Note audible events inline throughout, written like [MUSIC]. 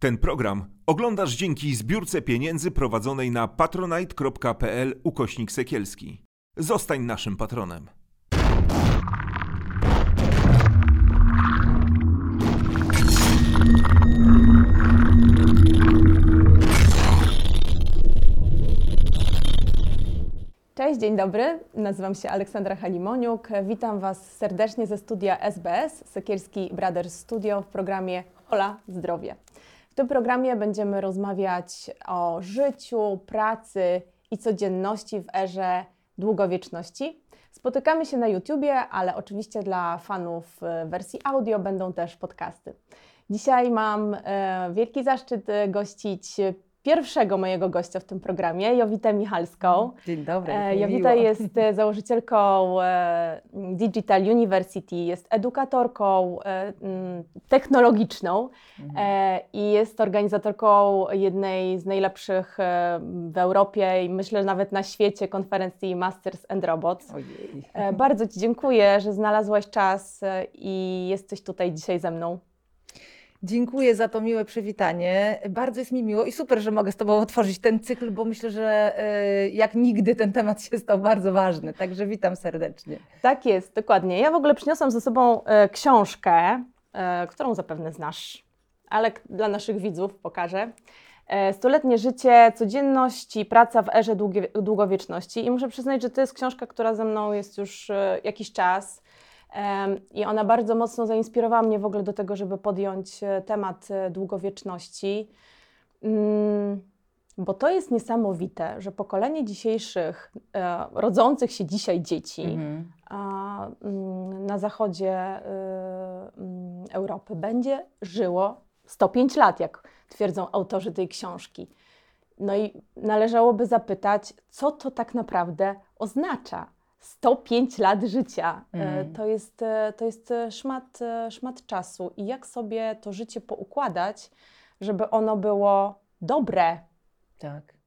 Ten program oglądasz dzięki zbiórce pieniędzy prowadzonej na patronite.pl ukośnik sekielski. Zostań naszym patronem. Cześć, dzień dobry. Nazywam się Aleksandra Halimoniuk. Witam Was serdecznie ze studia SBS, Sekielski Brothers Studio w programie Hola Zdrowie. Tym programie będziemy rozmawiać o życiu, pracy i codzienności w erze długowieczności. Spotykamy się na YouTubie, ale oczywiście dla fanów e, wersji audio będą też podcasty. Dzisiaj mam e, wielki zaszczyt e, gościć pierwszego mojego gościa w tym programie, Jowitę Michalską. Dzień dobry. E, Jowita miło. jest e, założycielką e, Digital University, jest edukatorką technologiczną e, i jest organizatorką jednej z najlepszych w Europie i myślę nawet na świecie konferencji Masters and Robots. Ojej. Bardzo Ci dziękuję, że znalazłaś czas i jesteś tutaj dzisiaj ze mną. Dziękuję za to miłe przywitanie. Bardzo jest mi miło i super, że mogę z Tobą otworzyć ten cykl, bo myślę, że e, jak nigdy ten temat się stał bardzo ważny. Także witam serdecznie. Tak jest, dokładnie. Ja w ogóle przyniosłam ze sobą e, książkę, e, którą zapewne znasz, ale dla naszych widzów pokażę. Stuletnie życie, codzienność i praca w erze długowieczności. I muszę przyznać, że to jest książka, która ze mną jest już jakiś czas. I ona bardzo mocno zainspirowała mnie w ogóle do tego, żeby podjąć e, temat e, długowieczności. Mm, Bo to jest niesamowite, że pokolenie dzisiejszych, e, rodzących się dzisiaj dzieci, Mhm. mm, na zachodzie mm, Europy będzie żyło 105 lat, jak twierdzą autorzy tej książki. No i należałoby zapytać, co to tak naprawdę oznacza? 105 lat życia. Mhm. To jest, e, to jest e, szmat, szmat czasu. I jak sobie to życie poukładać, żeby ono było dobre? Tak.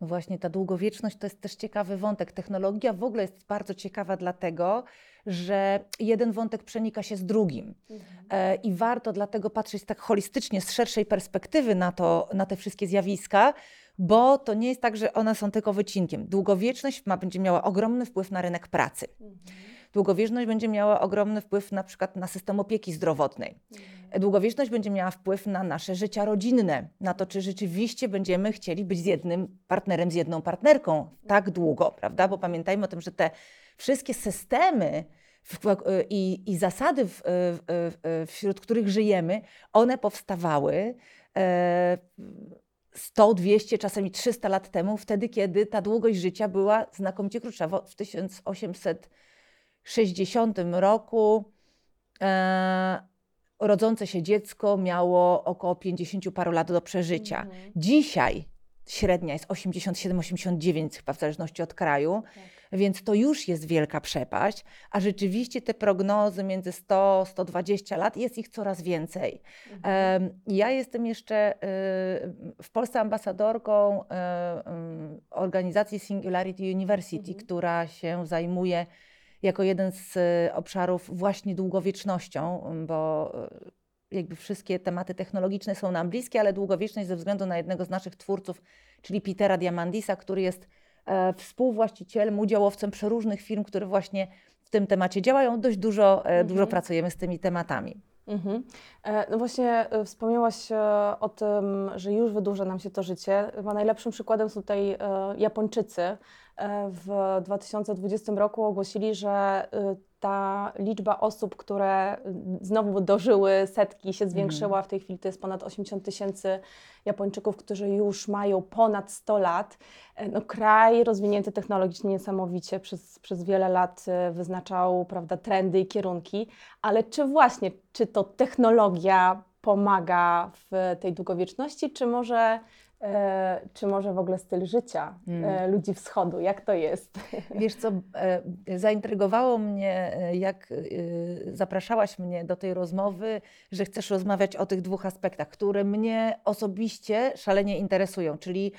No właśnie ta długowieczność to jest też ciekawy wątek. Technologia w ogóle jest bardzo ciekawa dlatego, że jeden wątek przenika się z drugim. E, I warto dlatego patrzeć tak holistycznie, z szerszej perspektywy na, to, na te wszystkie zjawiska, bo to nie jest tak, że one są tylko wycinkiem. Długowieczność ma, będzie miała ogromny wpływ na rynek pracy. Długowieczność będzie miała ogromny wpływ na przykład na system opieki zdrowotnej. Długowieczność będzie miała wpływ na nasze życia rodzinne, na to, czy rzeczywiście będziemy chcieli być z jednym partnerem, z jedną partnerką tak długo, prawda? Bo pamiętajmy o tym, że te wszystkie systemy w, i, i zasady, w, w, w, wśród których żyjemy, one powstawały e, 100, 200, czasami 300 lat temu, wtedy, kiedy ta długość życia była znakomicie krótsza. W 1860 roku e, rodzące się dziecko miało około 50 paru lat do przeżycia. Mhm. Dzisiaj średnia jest 87-89 chyba w zależności od kraju, więc to już jest wielka przepaść, a rzeczywiście te prognozy między 100-120 lat jest ich coraz więcej. Em, Ja jestem jeszcze y, w Polsce ambasadorką y, ym, organizacji Singularity University, Mhm. która się zajmuje jako jeden z y, obszarów właśnie długowiecznością, bo y, jakby wszystkie tematy technologiczne są nam bliskie, ale długowieczność ze względu na jednego z naszych twórców, czyli Petera Diamandisa, który jest e, współwłaścicielem, udziałowcem przeróżnych firm, które właśnie w tym temacie działają. Dość dużo, e, dużo Mhm. pracujemy z tymi tematami. Mhm. E, No właśnie e, wspomniałaś e, o tym, że już wydłuża nam się to życie. Chyba najlepszym przykładem są tutaj Japończycy. E, W 2020 roku ogłosili, że e, ta liczba osób, które mm, znowu dożyły setki się zwiększyła. W tej chwili to jest ponad 80 tysięcy Japończyków, którzy już mają ponad 100 lat. E, No, kraj rozwinięty technologicznie niesamowicie przez, przez wiele lat e, wyznaczał prawda, trendy i kierunki. Ale czy właśnie, czy to technologia pomaga w tej długowieczności, czy może, e, czy może w ogóle styl życia e, Mm. ludzi wschodu? Jak to jest? [LAUGHS] Wiesz co, e, zaintrygowało mnie, e, jak e, zapraszałaś mnie do tej rozmowy, że chcesz rozmawiać o tych dwóch aspektach, które mnie osobiście szalenie interesują, czyli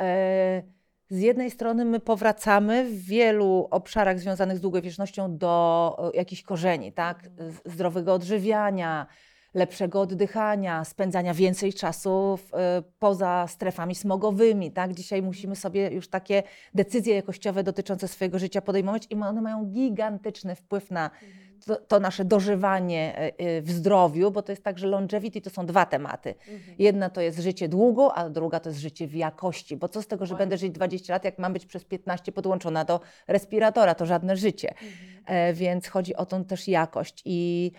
e, z jednej strony my powracamy w wielu obszarach związanych z długowiecznością do e, jakichś korzeni, tak? Z- Zdrowego odżywiania, lepszego oddychania, spędzania więcej czasu w, e, poza strefami smogowymi. Tak? Dzisiaj musimy sobie już takie decyzje jakościowe dotyczące swojego życia podejmować i one mają gigantyczny wpływ na to, to nasze dożywanie e, e, w zdrowiu, bo to jest tak, że longevity to są dwa tematy. Jedna to jest życie długo, a druga to jest życie w jakości. Bo co z tego, że będę żyć 20 lat, jak mam być przez 15 podłączona do respiratora, to żadne życie. E, więc chodzi o tą też jakość i,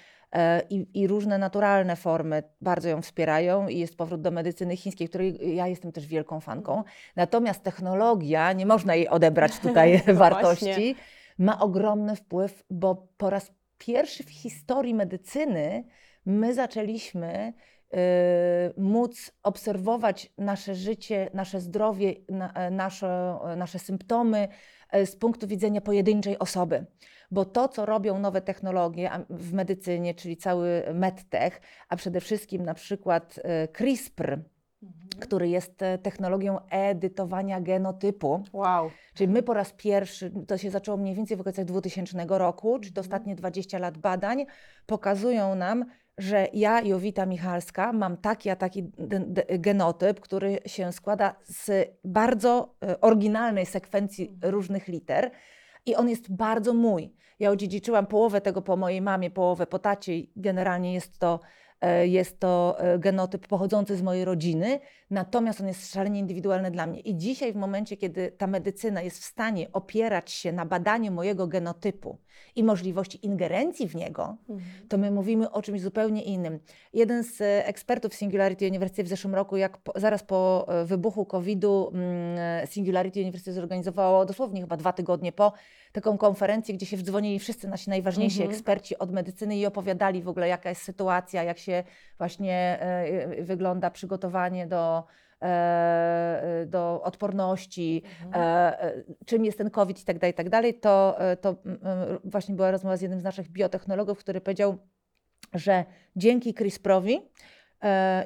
i, i różne naturalne formy bardzo ją wspierają i jest powrót do medycyny chińskiej, której ja jestem też wielką fanką. Natomiast technologia, nie można jej odebrać [LAUGHS] tutaj No wartości, właśnie. ma ogromny wpływ, bo po raz pierwszy w historii medycyny my zaczęliśmy móc obserwować nasze życie, nasze zdrowie, na, e, nasze, nasze symptomy e, z punktu widzenia pojedynczej osoby. Bo to, co robią nowe technologie w medycynie, czyli cały medtech, a przede wszystkim na przykład e, CRISPR, który jest technologią edytowania genotypu, Wow. Czyli my po raz pierwszy, to się zaczęło mniej więcej w okolicach 2000 roku, czyli to ostatnie 20 lat badań, pokazują nam, że ja, Jowita Michalska, mam taki a taki genotyp, który się składa z bardzo e, oryginalnej sekwencji różnych liter i on jest bardzo mój. Ja odziedziczyłam połowę tego po mojej mamie, połowę po tacie i generalnie jest to, jest to e, genotyp pochodzący z mojej rodziny, natomiast on jest szalenie indywidualny dla mnie. I dzisiaj w momencie, kiedy ta medycyna jest w stanie opierać się na badaniu mojego genotypu i możliwości ingerencji w niego, to my mówimy o czymś zupełnie innym. Jeden z e, ekspertów Singularity University w zeszłym roku, jak po, zaraz po e, wybuchu COVID-u, mm, e, Singularity University zorganizowało dosłownie chyba dwa tygodnie po taką konferencję, gdzie się wdzwonili wszyscy nasi najważniejsi Mhm. eksperci od medycyny i opowiadali w ogóle, jaka jest sytuacja, jak się właśnie e, wygląda przygotowanie do, e, do odporności, Mhm. czym jest ten COVID i tak dalej, i tak dalej, to, to właśnie była rozmowa z jednym z naszych biotechnologów, który powiedział, że dzięki CRISPR-owi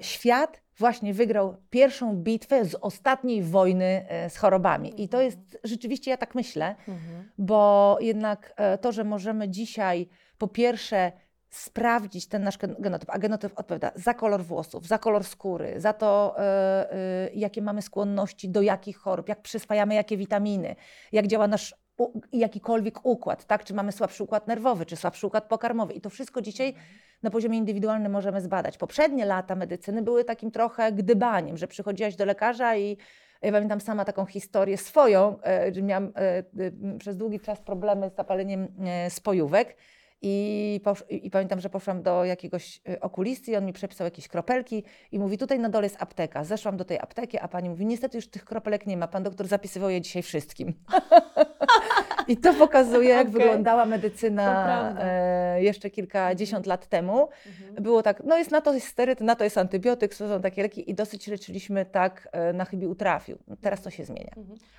świat właśnie wygrał pierwszą bitwę z ostatniej wojny e, z chorobami. I to jest rzeczywiście, ja tak myślę, Mhm. bo jednak e, to, że możemy dzisiaj po pierwsze sprawdzić ten nasz gen- genotyp, a genotyp odpowiada za kolor włosów, za kolor skóry, za to, e, e, jakie mamy skłonności do jakich chorób, jak przyswajamy jakie witaminy, jak działa nasz jakikolwiek układ, tak? Czy mamy słabszy układ nerwowy, czy słabszy układ pokarmowy. I to wszystko dzisiaj na poziomie indywidualnym możemy zbadać. Poprzednie lata medycyny były takim trochę gdybaniem, że przychodziłaś do lekarza i ja pamiętam sama taką historię swoją, e, że miałam e, e, przez długi czas problemy z zapaleniem spojówek. I, i pamiętam, że poszłam do jakiegoś e, okulisty i on mi przepisał jakieś kropelki i mówi, tutaj na dole jest apteka. Zeszłam do tej apteki, a pani mówi, niestety już tych kropelek nie ma, pan doktor zapisywał je dzisiaj wszystkim. [LAUGHS] I to pokazuje, jak [LAUGHS] Okej. wyglądała medycyna e, jeszcze kilkadziesiąt lat temu. Było tak, no jest na to jest steryt, na to jest antybiotyk, to są takie leki i dosyć leczyliśmy tak e, na chybił trafił. Teraz to się zmienia.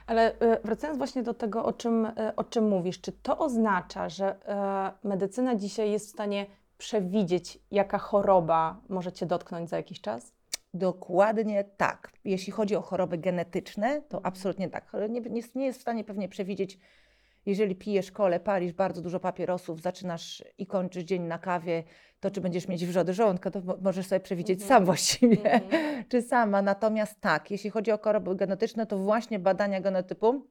Ale e, wracając właśnie do tego, o czym, e, o czym mówisz, czy to oznacza, że e, medycyna dzisiaj jest w stanie przewidzieć, jaka choroba może cię dotknąć za jakiś czas? Dokładnie tak. Jeśli chodzi o choroby genetyczne, to absolutnie tak. Nie, nie jest w stanie pewnie przewidzieć, jeżeli pijesz kole, palisz bardzo dużo papierosów, zaczynasz i kończysz dzień na kawie, to czy będziesz mieć wrzody żołądka, to mo- możesz sobie przewidzieć sam właściwie, czy sama. Natomiast tak, jeśli chodzi o choroby genetyczne, to właśnie badania genotypu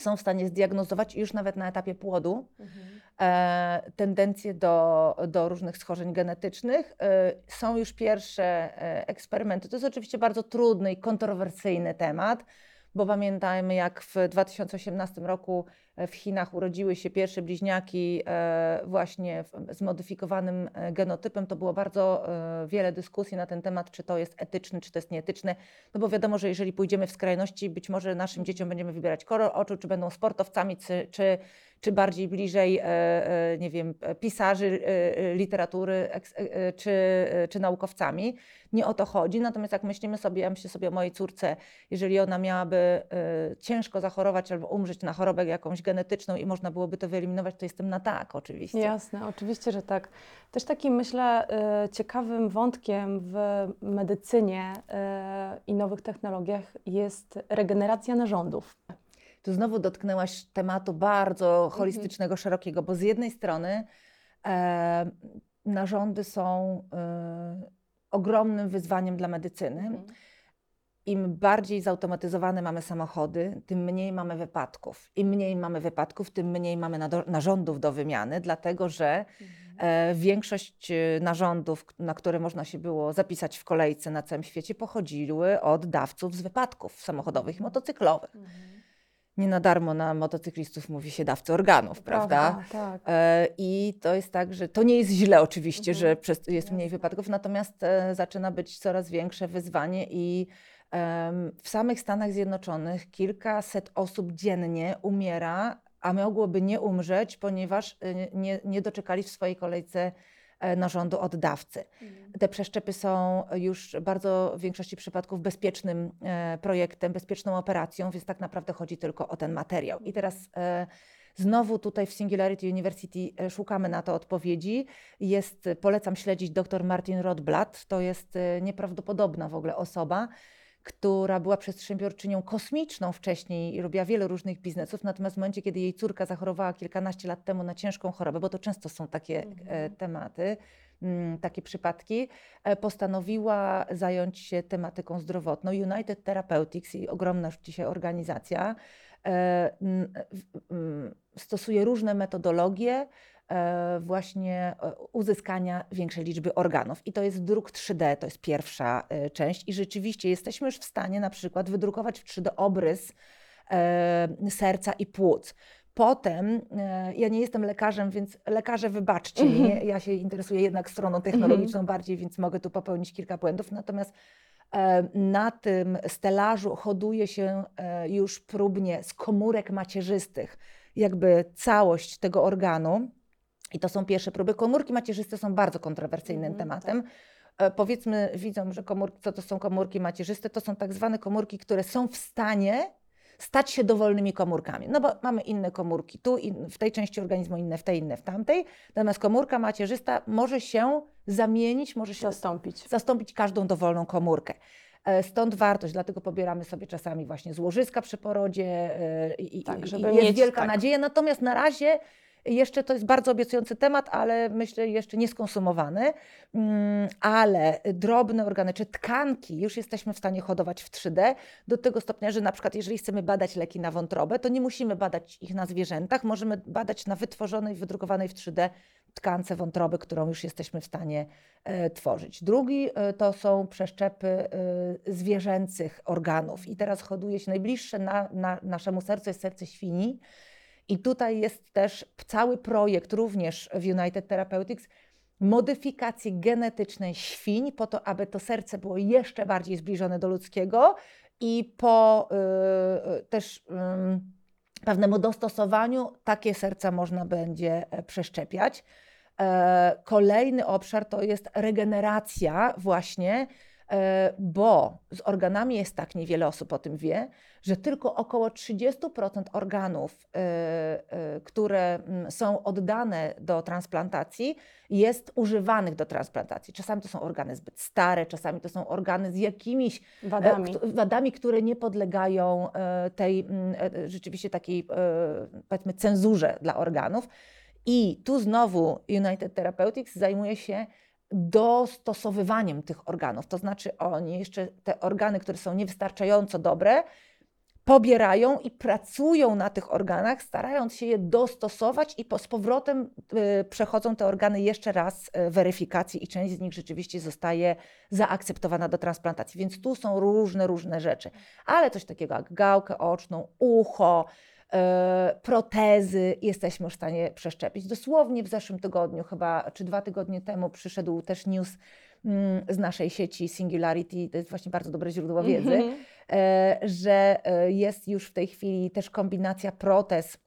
są w stanie zdiagnozować już nawet na etapie płodu e, tendencje do, do różnych schorzeń genetycznych. E, są już pierwsze e, eksperymenty. To jest oczywiście bardzo trudny i kontrowersyjny temat, bo pamiętajmy, jak w 2018 roku w Chinach urodziły się pierwsze bliźniaki e, właśnie w- zmodyfikowanym e, genotypem. To było bardzo e, wiele dyskusji na ten temat, czy to jest etyczne, czy to jest nieetyczne. No bo wiadomo, że jeżeli pójdziemy w skrajności, być może naszym dzieciom będziemy wybierać kolor oczu, czy będą sportowcami, czy, czy, bardziej bliżej, nie wiem, pisarzy literatury, czy, czy naukowcami. Nie o to chodzi. Natomiast jak myślimy sobie, ja myślę sobie o mojej córce, jeżeli ona miałaby ciężko zachorować albo umrzeć na chorobę jakąś genetyczną i można byłoby to wyeliminować, to jestem na tak oczywiście. Jasne, oczywiście, że tak. Też takim, myślę, e, ciekawym wątkiem w medycynie e, i nowych technologiach jest regeneracja narządów. Tu znowu dotknęłaś tematu bardzo holistycznego, szerokiego, bo z jednej strony e, narządy są y, ogromnym wyzwaniem dla medycyny. Mhm. Im bardziej zautomatyzowane mamy samochody, tym mniej mamy wypadków. Im mniej mamy wypadków, tym mniej mamy narządów do wymiany, dlatego że e, większość e, narządów, na które można się było zapisać w kolejce na całym świecie, pochodziły od dawców z wypadków samochodowych i motocyklowych. Mhm. Nie na darmo na motocyklistów mówi się dawcy organów, prawda? Tak. E, I to jest tak, że to nie jest źle oczywiście, Mhm. że jest mniej wypadków, natomiast zaczyna być coraz większe wyzwanie i w samych Stanach Zjednoczonych kilkaset osób dziennie umiera, a mogłoby nie umrzeć, ponieważ e, nie, nie doczekali w swojej kolejce e, narządu od dawcy. Mhm. Te przeszczepy są już bardzo w większości przypadków bezpiecznym e, projektem, bezpieczną operacją, więc tak naprawdę chodzi tylko o ten materiał. I teraz znowu tutaj w Singularity University szukamy na to odpowiedzi. Jest, polecam śledzić dr Martin Rothblatt, to jest nieprawdopodobna w ogóle osoba, która była przedsiębiorczynią kosmiczną wcześniej i robiła wiele różnych biznesów, natomiast w momencie, kiedy jej córka zachorowała kilkanaście lat temu na ciężką chorobę, bo to często są takie e, Mhm. tematy, mm, takie przypadki, e, postanowiła zająć się tematyką zdrowotną. United Therapeutics, i ogromna już dzisiaj organizacja, e, stosuje różne metodologie właśnie e, uzyskania większej liczby organów. I to jest druk 3D, to jest pierwsza e, część. I rzeczywiście jesteśmy już w stanie na przykład wydrukować w 3D obrys e, serca i płuc. Potem, e, ja nie jestem lekarzem, więc lekarze wybaczcie mi, Mhm. ja się interesuję jednak stroną technologiczną bardziej, więc mogę tu popełnić kilka błędów. Natomiast e, na tym stelażu hoduje się e, już próbnie z komórek macierzystych jakby całość tego organu. I to są pierwsze próby. Komórki macierzyste są bardzo kontrowersyjnym Mhm, tematem. E, Powiedzmy widzom, że komórki, co to są komórki macierzyste? To są tak zwane komórki, które są w stanie stać się dowolnymi komórkami. No bo mamy inne komórki tu, in, w tej części organizmu, inne w tej, inne w tamtej. Natomiast komórka macierzysta może się zamienić, może się Zastąpić. zastąpić każdą dowolną komórkę. E, Stąd wartość, dlatego pobieramy sobie czasami właśnie z łożyska przy porodzie e, i, i- Tak, i żeby jest mieć, wielka tak. nadzieja. Natomiast na razie jeszcze to jest bardzo obiecujący temat, ale myślę jeszcze nieskonsumowany. Mm, Ale drobne organy czy tkanki już jesteśmy w stanie hodować w 3D do tego stopnia, że na przykład jeżeli chcemy badać leki na wątrobę, to nie musimy badać ich na zwierzętach, możemy badać na wytworzonej, wydrukowanej w 3D tkance wątroby, którą już jesteśmy w stanie e, tworzyć. Drugi e, to są przeszczepy e, zwierzęcych organów. I teraz hoduje się najbliższe na, na naszemu sercu jest serce świni. I tutaj jest też cały projekt również w United Therapeutics modyfikacji genetycznej świń po to, aby to serce było jeszcze bardziej zbliżone do ludzkiego i po y, y, też pewnemu dostosowaniu takie serca można będzie e, przeszczepiać. E, Kolejny obszar to jest regeneracja właśnie, bo z organami jest tak, niewiele osób o tym wie, że tylko około 30% organów, e, e, które mm, są oddane do transplantacji, jest używanych do transplantacji. Czasami to są organy zbyt stare, czasami to są organy z jakimiś e, Wadami. wadami, które nie podlegają e, tej mm, e, rzeczywiście takiej e, powiedzmy cenzurze dla organów. I tu znowu United Therapeutics zajmuje się dostosowywaniem tych organów. To znaczy oni jeszcze te organy, które są niewystarczająco dobre, pobierają i pracują na tych organach, starając się je dostosować i po, z powrotem y, przechodzą te organy jeszcze raz y, weryfikacji i część z nich rzeczywiście zostaje zaakceptowana do transplantacji. Więc tu są różne, różne rzeczy. Ale coś takiego jak gałkę oczną, ucho, protezy jesteśmy w stanie przeszczepić. Dosłownie w zeszłym tygodniu, chyba czy dwa tygodnie temu przyszedł też news mm, z naszej sieci Singularity, to jest właśnie bardzo dobre źródło wiedzy, Mhm. e, że e, jest już w tej chwili też kombinacja protez,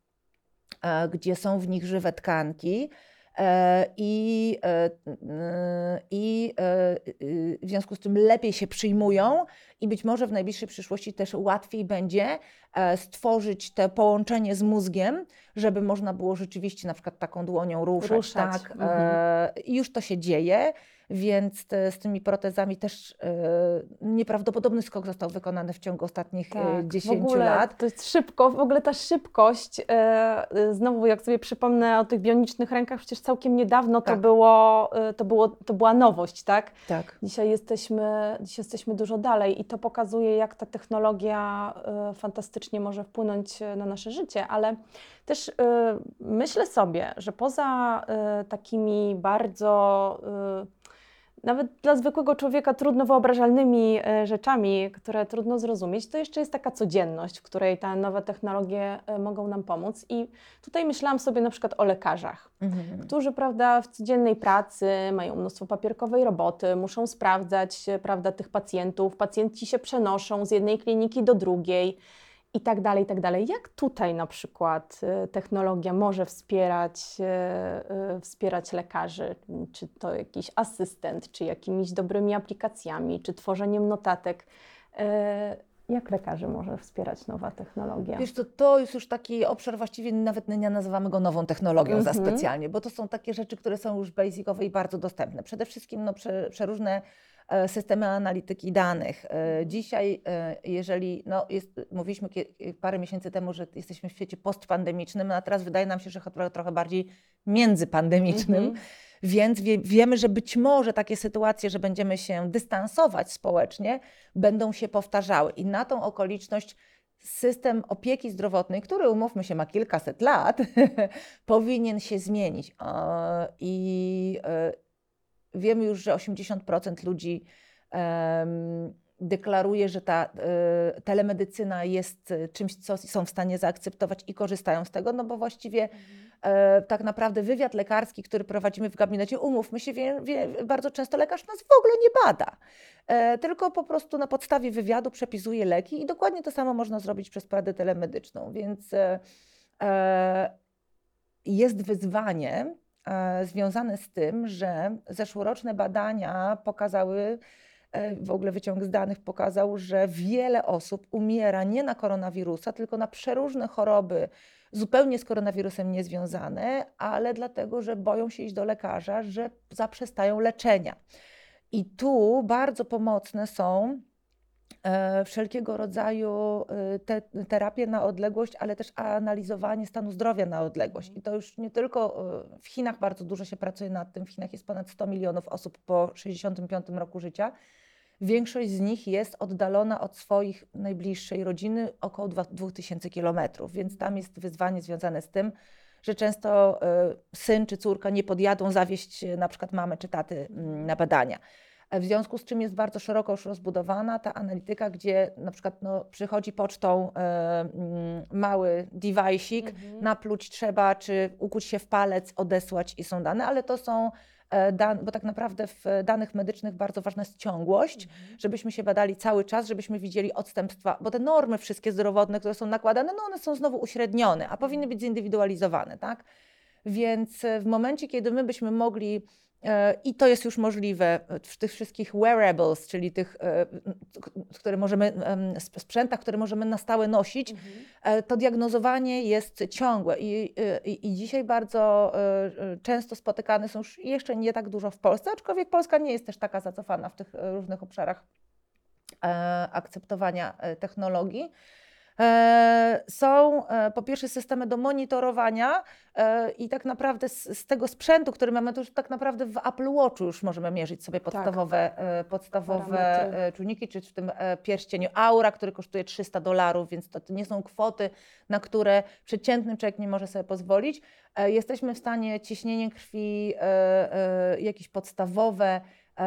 e, gdzie są w nich żywe tkanki. E, I, e, n- i e, y, w związku z tym lepiej się przyjmują i być może w najbliższej przyszłości też łatwiej będzie e, stworzyć te połączenie z mózgiem, żeby można było rzeczywiście na przykład taką dłonią ruszać. Ruszać, Tak, mhm. już to się dzieje. Więc te, z tymi protezami też e, nieprawdopodobny skok został wykonany w ciągu ostatnich e, 10 w ogóle lat. To jest szybko, w ogóle ta szybkość, e, znowu jak sobie przypomnę o tych bionicznych rękach, przecież całkiem niedawno Tak. to, było, to, było, to była nowość, tak? Tak. Dzisiaj jesteśmy, dzisiaj jesteśmy dużo dalej i to pokazuje, jak ta technologia fantastycznie może wpłynąć na nasze życie, ale też myślę sobie, że poza takimi bardzo nawet dla zwykłego człowieka trudno wyobrażalnymi e, rzeczami, które trudno zrozumieć, to jeszcze jest taka codzienność, w której te nowe technologie e, mogą nam pomóc. I tutaj myślałam sobie na przykład o lekarzach Mhm. którzy prawda, w codziennej pracy mają mnóstwo papierkowej roboty, muszą sprawdzać e, prawda, tych pacjentów, pacjenci się przenoszą z jednej kliniki do drugiej i tak dalej, i tak dalej. Jak tutaj na przykład e, technologia może wspierać, e, e, wspierać lekarzy? Czy to jakiś asystent, czy jakimiś dobrymi aplikacjami, czy tworzeniem notatek? Jak lekarzy może wspierać nowa technologia? Wiesz, to, to jest już taki obszar, właściwie nawet nie nazywamy go nową technologią za Mhm. specjalnie, bo to są takie rzeczy, które są już basicowe i bardzo dostępne. Przede wszystkim no, prze, przeróżne systemy analityki danych. E, Dzisiaj, e, jeżeli, no, jest, mówiliśmy parę miesięcy temu, że jesteśmy w świecie postpandemicznym, no, a teraz wydaje nam się, że trochę, trochę bardziej międzypandemicznym. Mhm. Więc wie, wiemy, że być może takie sytuacje, że będziemy się dystansować społecznie, będą się powtarzały. I na tą okoliczność system opieki zdrowotnej, który umówmy się ma kilkaset lat, [LAUGHS] powinien się zmienić. E, I e, wiemy już, że 80% ludzi deklaruje, że ta e, telemedycyna jest czymś, co są w stanie zaakceptować i korzystają z tego, no bo właściwie e, tak naprawdę wywiad lekarski, który prowadzimy w gabinecie, umówmy się, wie, wie, bardzo często lekarz nas w ogóle nie bada, e, tylko po prostu na podstawie wywiadu przepisuje leki i dokładnie to samo można zrobić przez poradę telemedyczną, więc jest wyzwanie związane z tym, że zeszłoroczne badania pokazały, e, w ogóle wyciąg z danych pokazał, że wiele osób umiera nie na koronawirusa, tylko na przeróżne choroby zupełnie z koronawirusem niezwiązane, ale dlatego, że boją się iść do lekarza, że zaprzestają leczenia. I tu bardzo pomocne są e, wszelkiego rodzaju e, te, terapie na odległość, ale też analizowanie stanu zdrowia na odległość. I to już nie tylko e, w Chinach bardzo dużo się pracuje nad tym. W Chinach jest ponad 100 milionów osób po 65 roku życia. Większość z nich jest oddalona od swoich najbliższej rodziny około 2000 kilometrów, więc tam jest wyzwanie związane z tym, że często e, syn czy córka nie podjadą zawieźć e, na przykład mamy czy taty mm, na badania. W związku z czym jest bardzo szeroko już rozbudowana ta analityka, gdzie na przykład no, przychodzi pocztą e, mm, mały device'ik, Mhm. napluć trzeba, czy ukuć się w palec, odesłać i są dane, ale to są e, dan- bo tak naprawdę w danych medycznych bardzo ważna jest ciągłość, żebyśmy się badali cały czas, żebyśmy widzieli odstępstwa, bo te normy wszystkie zdrowotne, które są nakładane, no one są znowu uśrednione, a powinny być zindywidualizowane, tak? Więc w momencie, kiedy my byśmy mogli, i to jest już możliwe w tych wszystkich wearables, czyli tych, e, które możemy, em, sp- sprzętach, które możemy na stałe nosić, e, to diagnozowanie jest ciągłe i, e, i, i dzisiaj bardzo e, e, często spotykane są już jeszcze nie tak dużo w Polsce, aczkolwiek Polska nie jest też taka zacofana w tych e, różnych obszarach e, akceptowania e, technologii. Są e, po pierwsze systemy do monitorowania e, i tak naprawdę z, z tego sprzętu, który mamy, to już tak naprawdę w Apple Watchu już możemy mierzyć sobie podstawowe, e, podstawowe Parametry. e, czujniki, czy w tym pierścieniu Aura, który kosztuje 300 dolarów, więc to nie są kwoty, na które przeciętny człowiek nie może sobie pozwolić. Jesteśmy w stanie ciśnienie krwi, jakieś podstawowe e,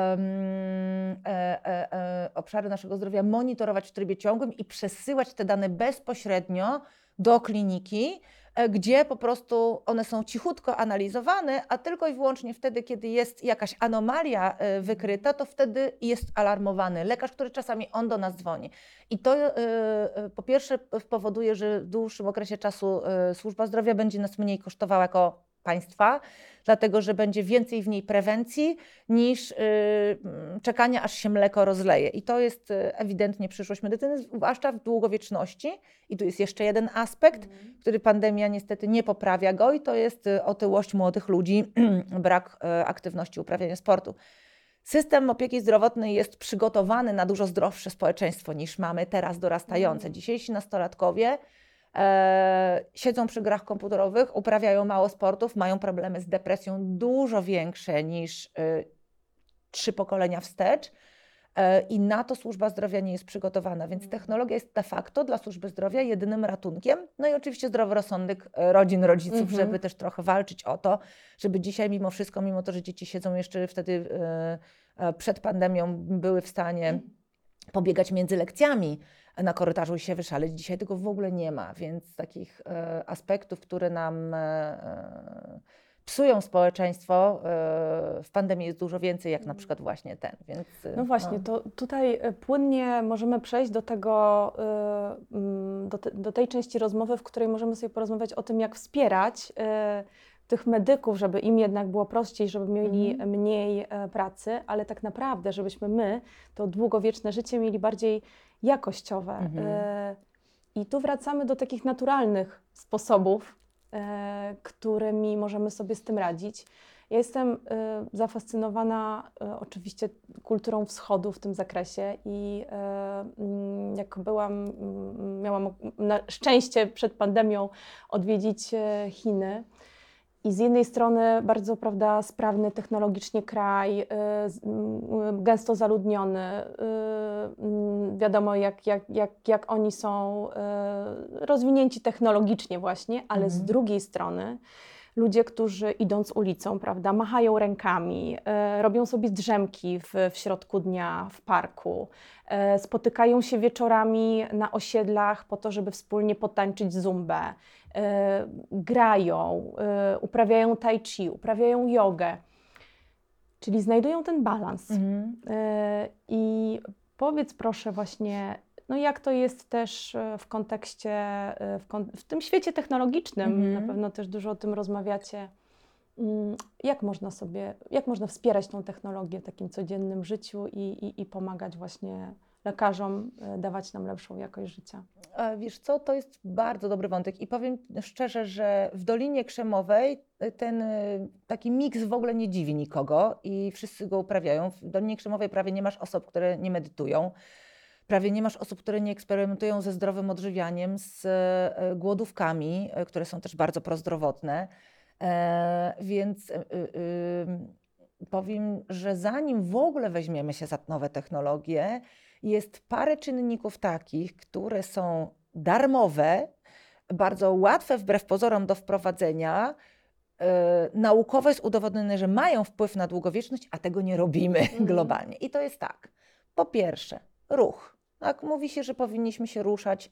e, e, obszary naszego zdrowia monitorować w trybie ciągłym i przesyłać te dane bezpośrednio do kliniki, gdzie po prostu one są cichutko analizowane, a tylko i wyłącznie wtedy, kiedy jest jakaś anomalia wykryta, to wtedy jest alarmowany lekarz, który czasami on do nas dzwoni. I to po pierwsze powoduje, że w dłuższym okresie czasu służba zdrowia będzie nas mniej kosztowała jako państwa, dlatego że będzie więcej w niej prewencji niż y, mm, czekania, aż się mleko rozleje. I to jest y, ewidentnie przyszłość medycyny, zwłaszcza w długowieczności. I tu jest jeszcze jeden aspekt, który pandemia niestety nie poprawia go, i to jest y, otyłość młodych ludzi, [CLEARS THROAT] brak aktywności uprawiania sportu. System opieki zdrowotnej jest przygotowany na dużo zdrowsze społeczeństwo niż mamy teraz dorastające. Mm. Dzisiejsi nastolatkowie siedzą przy grach komputerowych, uprawiają mało sportów, mają problemy z depresją dużo większe niż e, trzy pokolenia wstecz. E, I na to służba zdrowia nie jest przygotowana, więc Mm. technologia jest de facto dla służby zdrowia jedynym ratunkiem. No i oczywiście zdrowy rozsądek e, rodzin, rodziców, Mhm. żeby też trochę walczyć o to, żeby dzisiaj mimo wszystko, mimo to, że dzieci siedzą jeszcze wtedy e, e, przed pandemią, były w stanie pobiegać między lekcjami na korytarzu i się wyszaleć. Dzisiaj tego w ogóle nie ma, więc takich e, aspektów, które nam e, e, psują społeczeństwo, w pandemii jest dużo więcej, jak na przykład właśnie ten. Więc, No właśnie, to tutaj płynnie możemy przejść do tego, mm, do, te, do tej części rozmowy, w której możemy sobie porozmawiać o tym, jak wspierać tych medyków, żeby im jednak było prościej, żeby mieli Mhm. mniej pracy, ale tak naprawdę, żebyśmy my to długowieczne życie mieli bardziej jakościowe. Mhm. Y, I tu wracamy do takich naturalnych sposobów, e, którymi możemy sobie z tym radzić. Ja jestem y, zafascynowana oczywiście kulturą wschodu w tym zakresie i mm, jak byłam, mm, miałam na szczęście przed pandemią odwiedzić e, Chiny. I z jednej strony bardzo prawda, sprawny technologicznie kraj, y, mm, gęsto zaludniony. y, Wiadomo, jak, jak, jak, jak oni są y, rozwinięci technologicznie, właśnie, ale z Mhm. drugiej strony ludzie, którzy idąc ulicą, prawda, machają rękami, e, robią sobie drzemki w, w środku dnia w parku, e, spotykają się wieczorami na osiedlach po to, żeby wspólnie potańczyć zumbę, e, grają, e, uprawiają tai chi, uprawiają jogę. Czyli znajdują ten balans. Mhm. E, I powiedz proszę właśnie, no jak to jest też e, w kontekście, e, w, kon- w tym świecie technologicznym, Mhm. na pewno też dużo o tym rozmawiacie. Mm, Jak można sobie, jak można wspierać tą technologię w takim codziennym życiu i, i, i pomagać właśnie lekarzom e, dawać nam lepszą jakość życia? Wiesz co, to jest bardzo dobry wątek i powiem szczerze, że w Dolinie Krzemowej ten taki miks w ogóle nie dziwi nikogo i wszyscy go uprawiają. W Dolinie Krzemowej prawie nie masz osób, które nie medytują. Prawie nie masz osób, które nie eksperymentują ze zdrowym odżywianiem, z e, głodówkami, e, które są też bardzo prozdrowotne. E, Więc powiem, że zanim w ogóle weźmiemy się za nowe technologie, jest parę czynników takich, które są darmowe, bardzo łatwe wbrew pozorom do wprowadzenia. Naukowo jest udowodnione, że mają wpływ na długowieczność, a tego nie robimy Mhm. globalnie. I to jest tak. Po pierwsze, ruch. Tak, mówi się, że powinniśmy się ruszać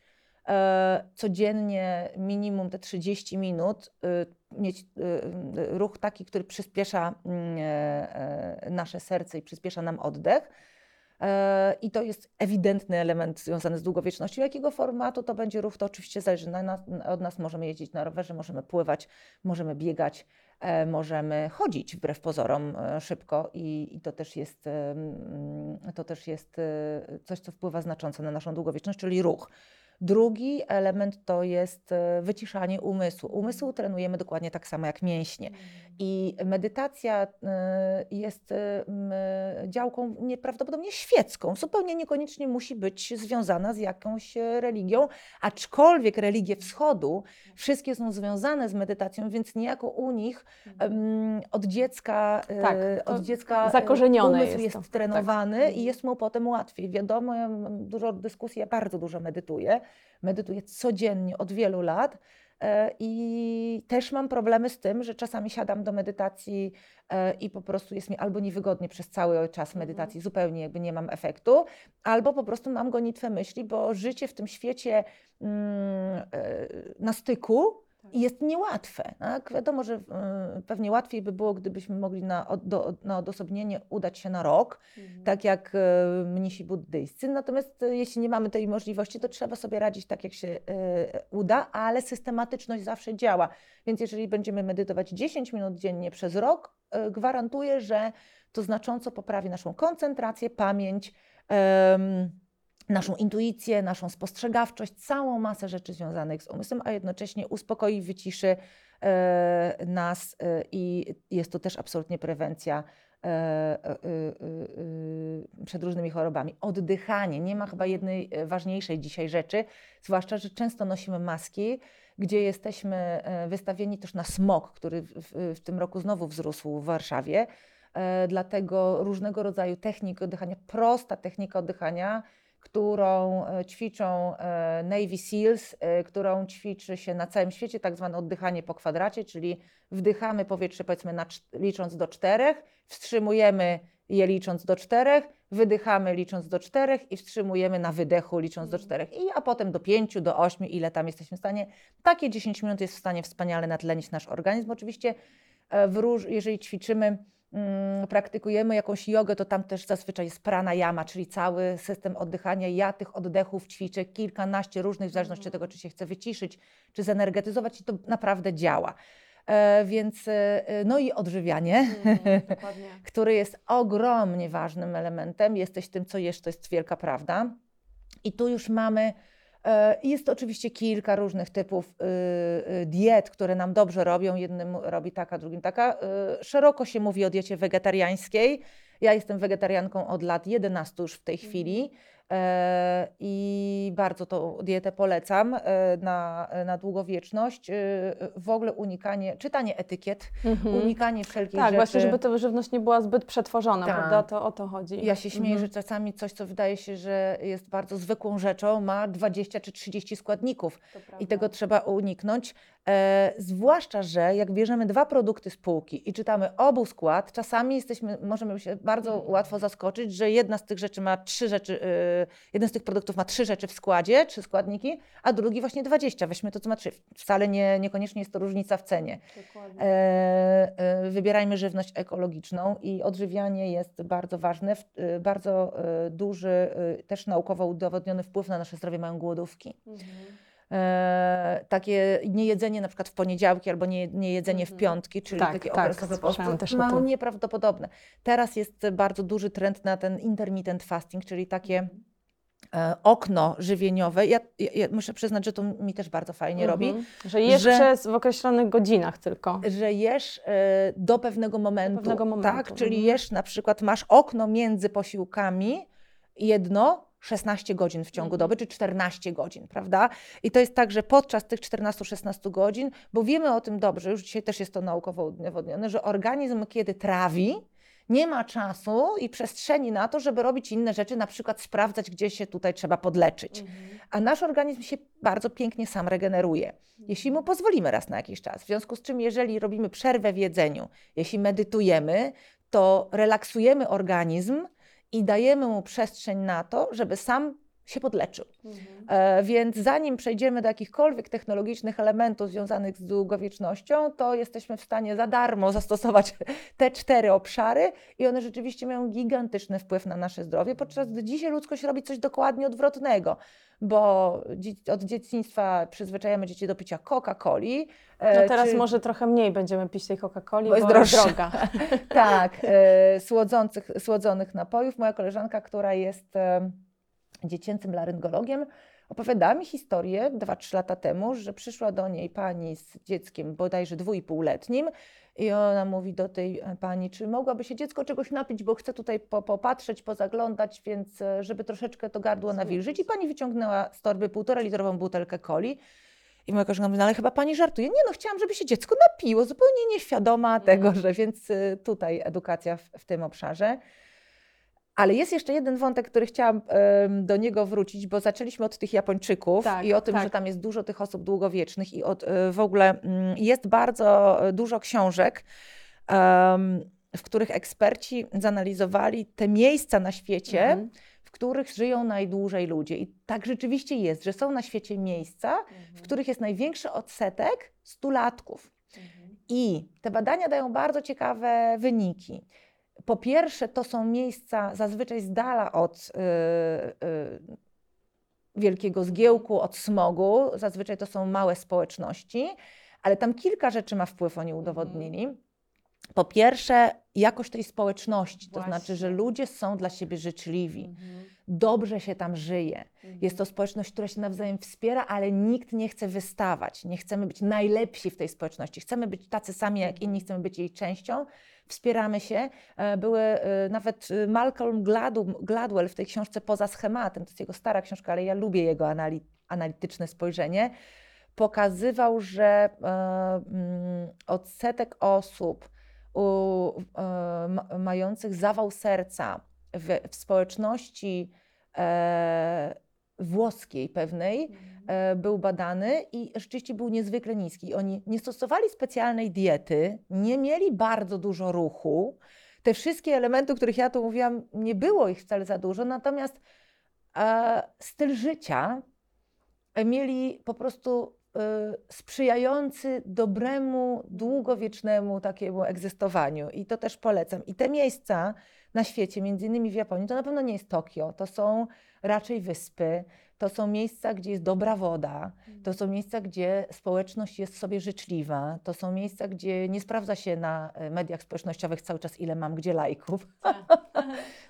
e, codziennie minimum te 30 minut, y, mieć y, ruch taki, który przyspiesza mm, e, e, nasze serce i przyspiesza nam oddech. E, I to jest ewidentny element związany z długowiecznością. Jakiego formatu to będzie ruch, to oczywiście zależy na od nas. Możemy jeździć na rowerze, możemy pływać, możemy biegać, e, możemy chodzić wbrew pozorom e, szybko i, i to też jest, to też jest coś, co wpływa znacząco na naszą długowieczność, czyli ruch. Drugi element to jest e, wyciszanie umysłu. Umysł trenujemy dokładnie tak samo jak mięśnie. I medytacja e, jest e, działką nieprawdopodobnie świecką. Zupełnie niekoniecznie musi być związana z jakąś religią, aczkolwiek religie wschodu wszystkie są związane z medytacją, więc niejako u nich em, od dziecka, Tak, od dziecka zakorzenione umysł jest jest. Tak. trenowany i jest mu potem łatwiej. Wiadomo, ja mam dużo dyskusji, ja bardzo dużo medytuję. Medytuję codziennie od wielu lat. E, I też mam problemy z tym, że czasami siadam do medytacji e, i po prostu jest mi albo niewygodnie przez cały czas Mhm. medytacji, zupełnie jakby nie mam efektu, albo po prostu mam gonitwę myśli, bo życie w tym świecie mm, e, na styku Tak. jest niełatwe. Tak? Wiadomo, że e, pewnie łatwiej by było, gdybyśmy mogli na, do, na odosobnienie udać się na rok, Mhm. tak jak e, mnisi buddyjscy. Natomiast e, jeśli nie mamy tej możliwości, to trzeba sobie radzić tak, jak się uda, ale systematyczność zawsze działa. Więc jeżeli będziemy medytować 10 minut dziennie przez rok, gwarantuję, że to znacząco poprawi naszą koncentrację, pamięć. em, Naszą intuicję, naszą spostrzegawczość, całą masę rzeczy związanych z umysłem, a jednocześnie uspokoi, wyciszy e, nas e, i jest to też absolutnie prewencja e, e, e, e, przed różnymi chorobami. Oddychanie. Nie ma chyba jednej ważniejszej dzisiaj rzeczy, zwłaszcza, że często nosimy maski, gdzie jesteśmy wystawieni też na smog, który w, w, w tym roku znowu wzrósł w Warszawie. Dlatego różnego rodzaju techniki oddychania, prosta technika oddychania, którą e, ćwiczą e, Navy SEALs, e, którą ćwiczy się na całym świecie, tak zwane oddychanie po kwadracie, czyli wdychamy powietrze powiedzmy na, cz- licząc do czterech, wstrzymujemy je licząc do czterech, wydychamy licząc do czterech i wstrzymujemy na wydechu licząc do czterech. I a potem do pięciu, do ośmiu, ile tam jesteśmy w stanie. Takie 10 minut jest w stanie wspaniale natlenić nasz organizm. Oczywiście w róż, jeżeli ćwiczymy, mm, praktykujemy jakąś jogę, to tam też zazwyczaj jest pranayama, czyli cały system oddychania. Ja tych oddechów ćwiczę kilkanaście różnych, w zależności od tego, czy się chce wyciszyć, czy zenergetyzować i to naprawdę działa. E, Więc, e, no i odżywianie, Mhm, [LAUGHS] dokładnie. który jest ogromnie ważnym elementem. Jesteś tym, co jesz, to jest wielka prawda. I tu już mamy, e, jest to oczywiście kilka różnych typów y, y, diet, które nam dobrze robią. Jednym robi taka, drugim taka. Y, Szeroko się mówi o diecie wegetariańskiej. Ja jestem wegetarianką od lat 11 już w tej chwili e, i bardzo tą dietę polecam e, na, na długowieczność. E, W ogóle unikanie, czytanie etykiet, Mhm. unikanie wszelkich Tak, rzeczy. właśnie, żeby ta żywność nie była zbyt przetworzona, Tak. prawda? To o to chodzi. Ja się śmieję, Mhm. że czasami coś, co wydaje się, że jest bardzo zwykłą rzeczą, ma 20 czy 30 składników i tego trzeba uniknąć. E, zwłaszcza, że jak bierzemy dwa produkty z półki i czytamy obu skład, czasami jesteśmy, możemy się bardzo Mhm. łatwo zaskoczyć, że jedna z tych rzeczy ma trzy rzeczy, e, jeden z tych produktów ma trzy rzeczy w składzie, trzy składniki, a drugi właśnie 20. Weźmy to, co ma trzy. Wcale nie, niekoniecznie jest to różnica w cenie. E, e, Wybierajmy żywność ekologiczną i odżywianie jest bardzo ważne. W- e, Bardzo e, duży, e, też naukowo udowodniony wpływ na nasze zdrowie mają głodówki. Mhm. E, Takie niejedzenie na przykład w poniedziałki albo nie, niejedzenie w Mhm. piątki, czyli Tak, takie tak, okresowe posty, też o mają tym. nieprawdopodobne. Teraz jest bardzo duży trend na ten intermittent fasting, czyli takie Mhm. e, okno żywieniowe. Ja, ja, ja muszę przyznać, że to mi też bardzo fajnie robi. Mhm. Że jesz że- przez w określonych godzinach tylko. że jesz e, do pewnego momentu. pewnego momentu, Tak, czyli mhm. jesz na przykład, masz okno między posiłkami, jedno 16 godzin w ciągu Mhm. doby, czy 14 godzin, prawda? I to jest tak, że podczas tych 14-16 godzin, bo wiemy o tym dobrze, już dzisiaj też jest to naukowo udowodnione, że organizm, kiedy trawi, nie ma czasu i przestrzeni na to, żeby robić inne rzeczy, na przykład sprawdzać, gdzie się tutaj trzeba podleczyć. Mhm. A nasz organizm się bardzo pięknie sam regeneruje, jeśli mu pozwolimy raz na jakiś czas. W związku z czym, jeżeli robimy przerwę w jedzeniu, jeśli medytujemy, to relaksujemy organizm i dajemy mu przestrzeń na to, żeby sam się podleczył. Mhm. E, Więc zanim przejdziemy do jakichkolwiek technologicznych elementów związanych z długowiecznością, to jesteśmy w stanie za darmo zastosować [LAUGHS] te cztery obszary i one rzeczywiście mają gigantyczny wpływ na nasze zdrowie, podczas gdy dzisiaj ludzkość robi coś dokładnie odwrotnego, bo od dzieciństwa przyzwyczajamy dzieci do picia Coca-Coli. e, No teraz czy- może trochę mniej będziemy pić tej Coca-Coli, Bo jest bo jest droższa. droga. [LAUGHS] Tak, e, słodzących, słodzonych napojów. Moja koleżanka, która jest dziecięcym laryngologiem, opowiadała mi historię 2-3 lata temu, że przyszła do niej pani z dzieckiem bodajże dwójpółletnim i ona mówi do tej e, pani, czy mogłaby się dziecko czegoś napić, bo chce tutaj po, popatrzeć, pozaglądać, więc e, żeby troszeczkę to gardło nawilżyć. I pani wyciągnęła z torby półtora litrową butelkę coli. I moja koleżanka mówi, no ale chyba pani żartuje. Nie no, chciałam, żeby się dziecko napiło, zupełnie nieświadoma tego, że więc y, tutaj edukacja w, w tym obszarze. Ale jest jeszcze jeden wątek, który chciałam em, do niego wrócić, bo zaczęliśmy od tych Japończyków Tak, i o tym, tak. że tam jest dużo tych osób długowiecznych i od, y, w ogóle mm, jest bardzo dużo książek, em, w których eksperci zanalizowali te miejsca na świecie, Mhm. w których żyją najdłużej ludzie. I tak rzeczywiście jest, że są na świecie miejsca, w których jest największy odsetek stulatków. Mhm. I te badania dają bardzo ciekawe wyniki. Po pierwsze, to są miejsca zazwyczaj z dala od y, y, wielkiego zgiełku, od smogu. Zazwyczaj to są małe społeczności, ale tam kilka rzeczy ma wpływ, oni udowodnili. Po pierwsze, jakość tej społeczności, to znaczy, że Właśnie. ludzie są dla siebie życzliwi. Mhm. dobrze się tam żyje. Jest to społeczność, która się nawzajem wspiera, ale nikt nie chce wystawać. Nie chcemy być najlepsi w tej społeczności. Chcemy być tacy sami jak inni, chcemy być jej częścią. Wspieramy się. E, Były e, nawet e, Malcolm Gladwell w tej książce Poza schematem, to jest jego stara książka, ale ja lubię jego anali- analityczne spojrzenie. Pokazywał, że mm, odsetek osób u, e, ma- mających zawał serca w, w społeczności e, włoskiej pewnej e, był badany i rzeczywiście był niezwykle niski. Oni nie stosowali specjalnej diety, nie mieli bardzo dużo ruchu. Te wszystkie elementy, o których ja tu mówiłam, nie było ich wcale za dużo, natomiast styl życia mieli po prostu sprzyjający dobremu, długowiecznemu takiemu egzystowaniu. I to też polecam. I te miejsca na świecie, między innymi w Japonii, to na pewno nie jest Tokio, to są raczej wyspy, to są miejsca, gdzie jest dobra woda, to są miejsca, gdzie społeczność jest sobie życzliwa, to są miejsca, gdzie nie sprawdza się na e, mediach społecznościowych cały czas, ile mam gdzie lajków. [LAUGHS]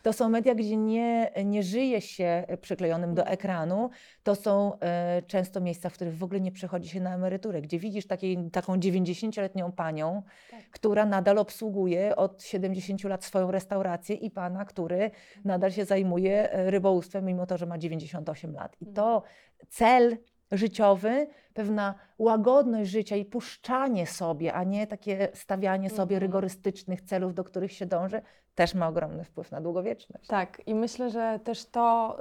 To są media, gdzie nie, nie żyje się przyklejonym do ekranu. To są e, często miejsca, w których w ogóle nie przechodzi się na emeryturę, gdzie widzisz takiej, taką 90-letnią panią, Tak. która nadal obsługuje od 70 lat swoją restaurację i pana, który nadal się zajmuje e, rybołówstwem, mimo to, że ma 98 lat. I to cel życiowy, pewna łagodność życia i puszczanie sobie, a nie takie stawianie sobie Mhm. rygorystycznych celów, do których się dąży, też ma ogromny wpływ na długowieczność. Tak, i myślę, że też to,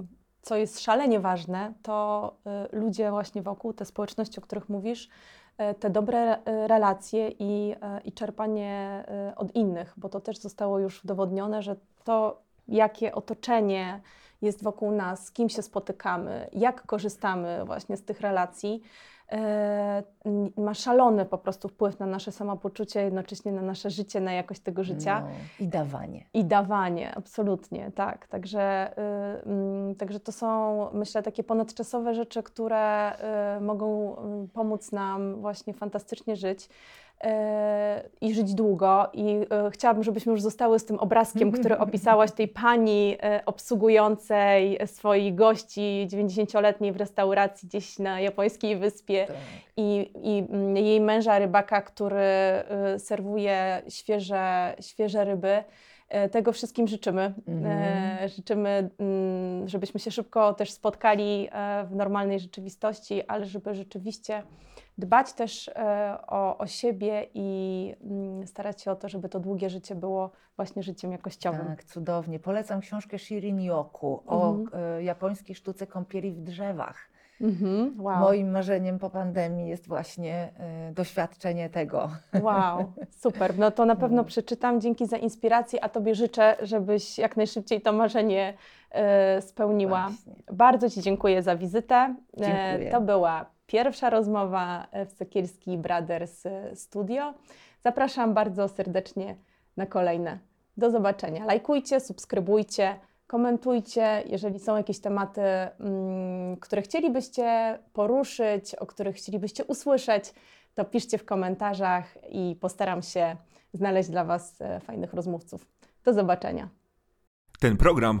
y, co jest szalenie ważne, to y, ludzie właśnie wokół, te społeczności, o których mówisz, y, te dobre relacje i, i czerpanie od innych, bo to też zostało już udowodnione, że to, jakie otoczenie jest wokół nas, z kim się spotykamy, jak korzystamy właśnie z tych relacji, e, ma szalony po prostu wpływ na nasze samopoczucie, jednocześnie na nasze życie, na jakość tego życia. No, I dawanie. I dawanie, absolutnie, tak. Także, y, mm, także to są, myślę, takie ponadczasowe rzeczy, które y, mogą y, pomóc nam właśnie fantastycznie żyć i żyć długo. I y, chciałabym, żebyśmy już zostały z tym obrazkiem, [LAUGHS] który opisałaś, tej pani y, obsługującej swoich gości 90-letniej w restauracji gdzieś na japońskiej wyspie Tak. i, i mm, jej męża rybaka, który y, serwuje świeże, świeże ryby. E, Tego wszystkim życzymy. Mhm. E, Życzymy, mm, żebyśmy się szybko też spotkali e, w normalnej rzeczywistości, ale żeby rzeczywiście dbać też e, o, o siebie i mm, starać się o to, żeby to długie życie było właśnie życiem jakościowym. Tak, cudownie. Polecam książkę Shirin Yoku o Mhm. e, japońskiej sztuce kąpieli w drzewach. Mhm. Wow. Moim marzeniem po pandemii jest właśnie e, doświadczenie tego. Wow, [LAUGHS] super. No to na pewno No. przeczytam. Dzięki za inspirację, a Tobie życzę, żebyś jak najszybciej to marzenie spełniła. Właśnie. Bardzo Ci dziękuję za wizytę. Dziękuję. To była pierwsza rozmowa w Sekielski Brothers e, Studio. Zapraszam bardzo serdecznie na kolejne. Do zobaczenia. Lajkujcie, subskrybujcie, komentujcie. Jeżeli są jakieś tematy, mm, które chcielibyście poruszyć, o których chcielibyście usłyszeć, to piszcie w komentarzach i postaram się znaleźć dla Was e, fajnych rozmówców. Do zobaczenia. Ten program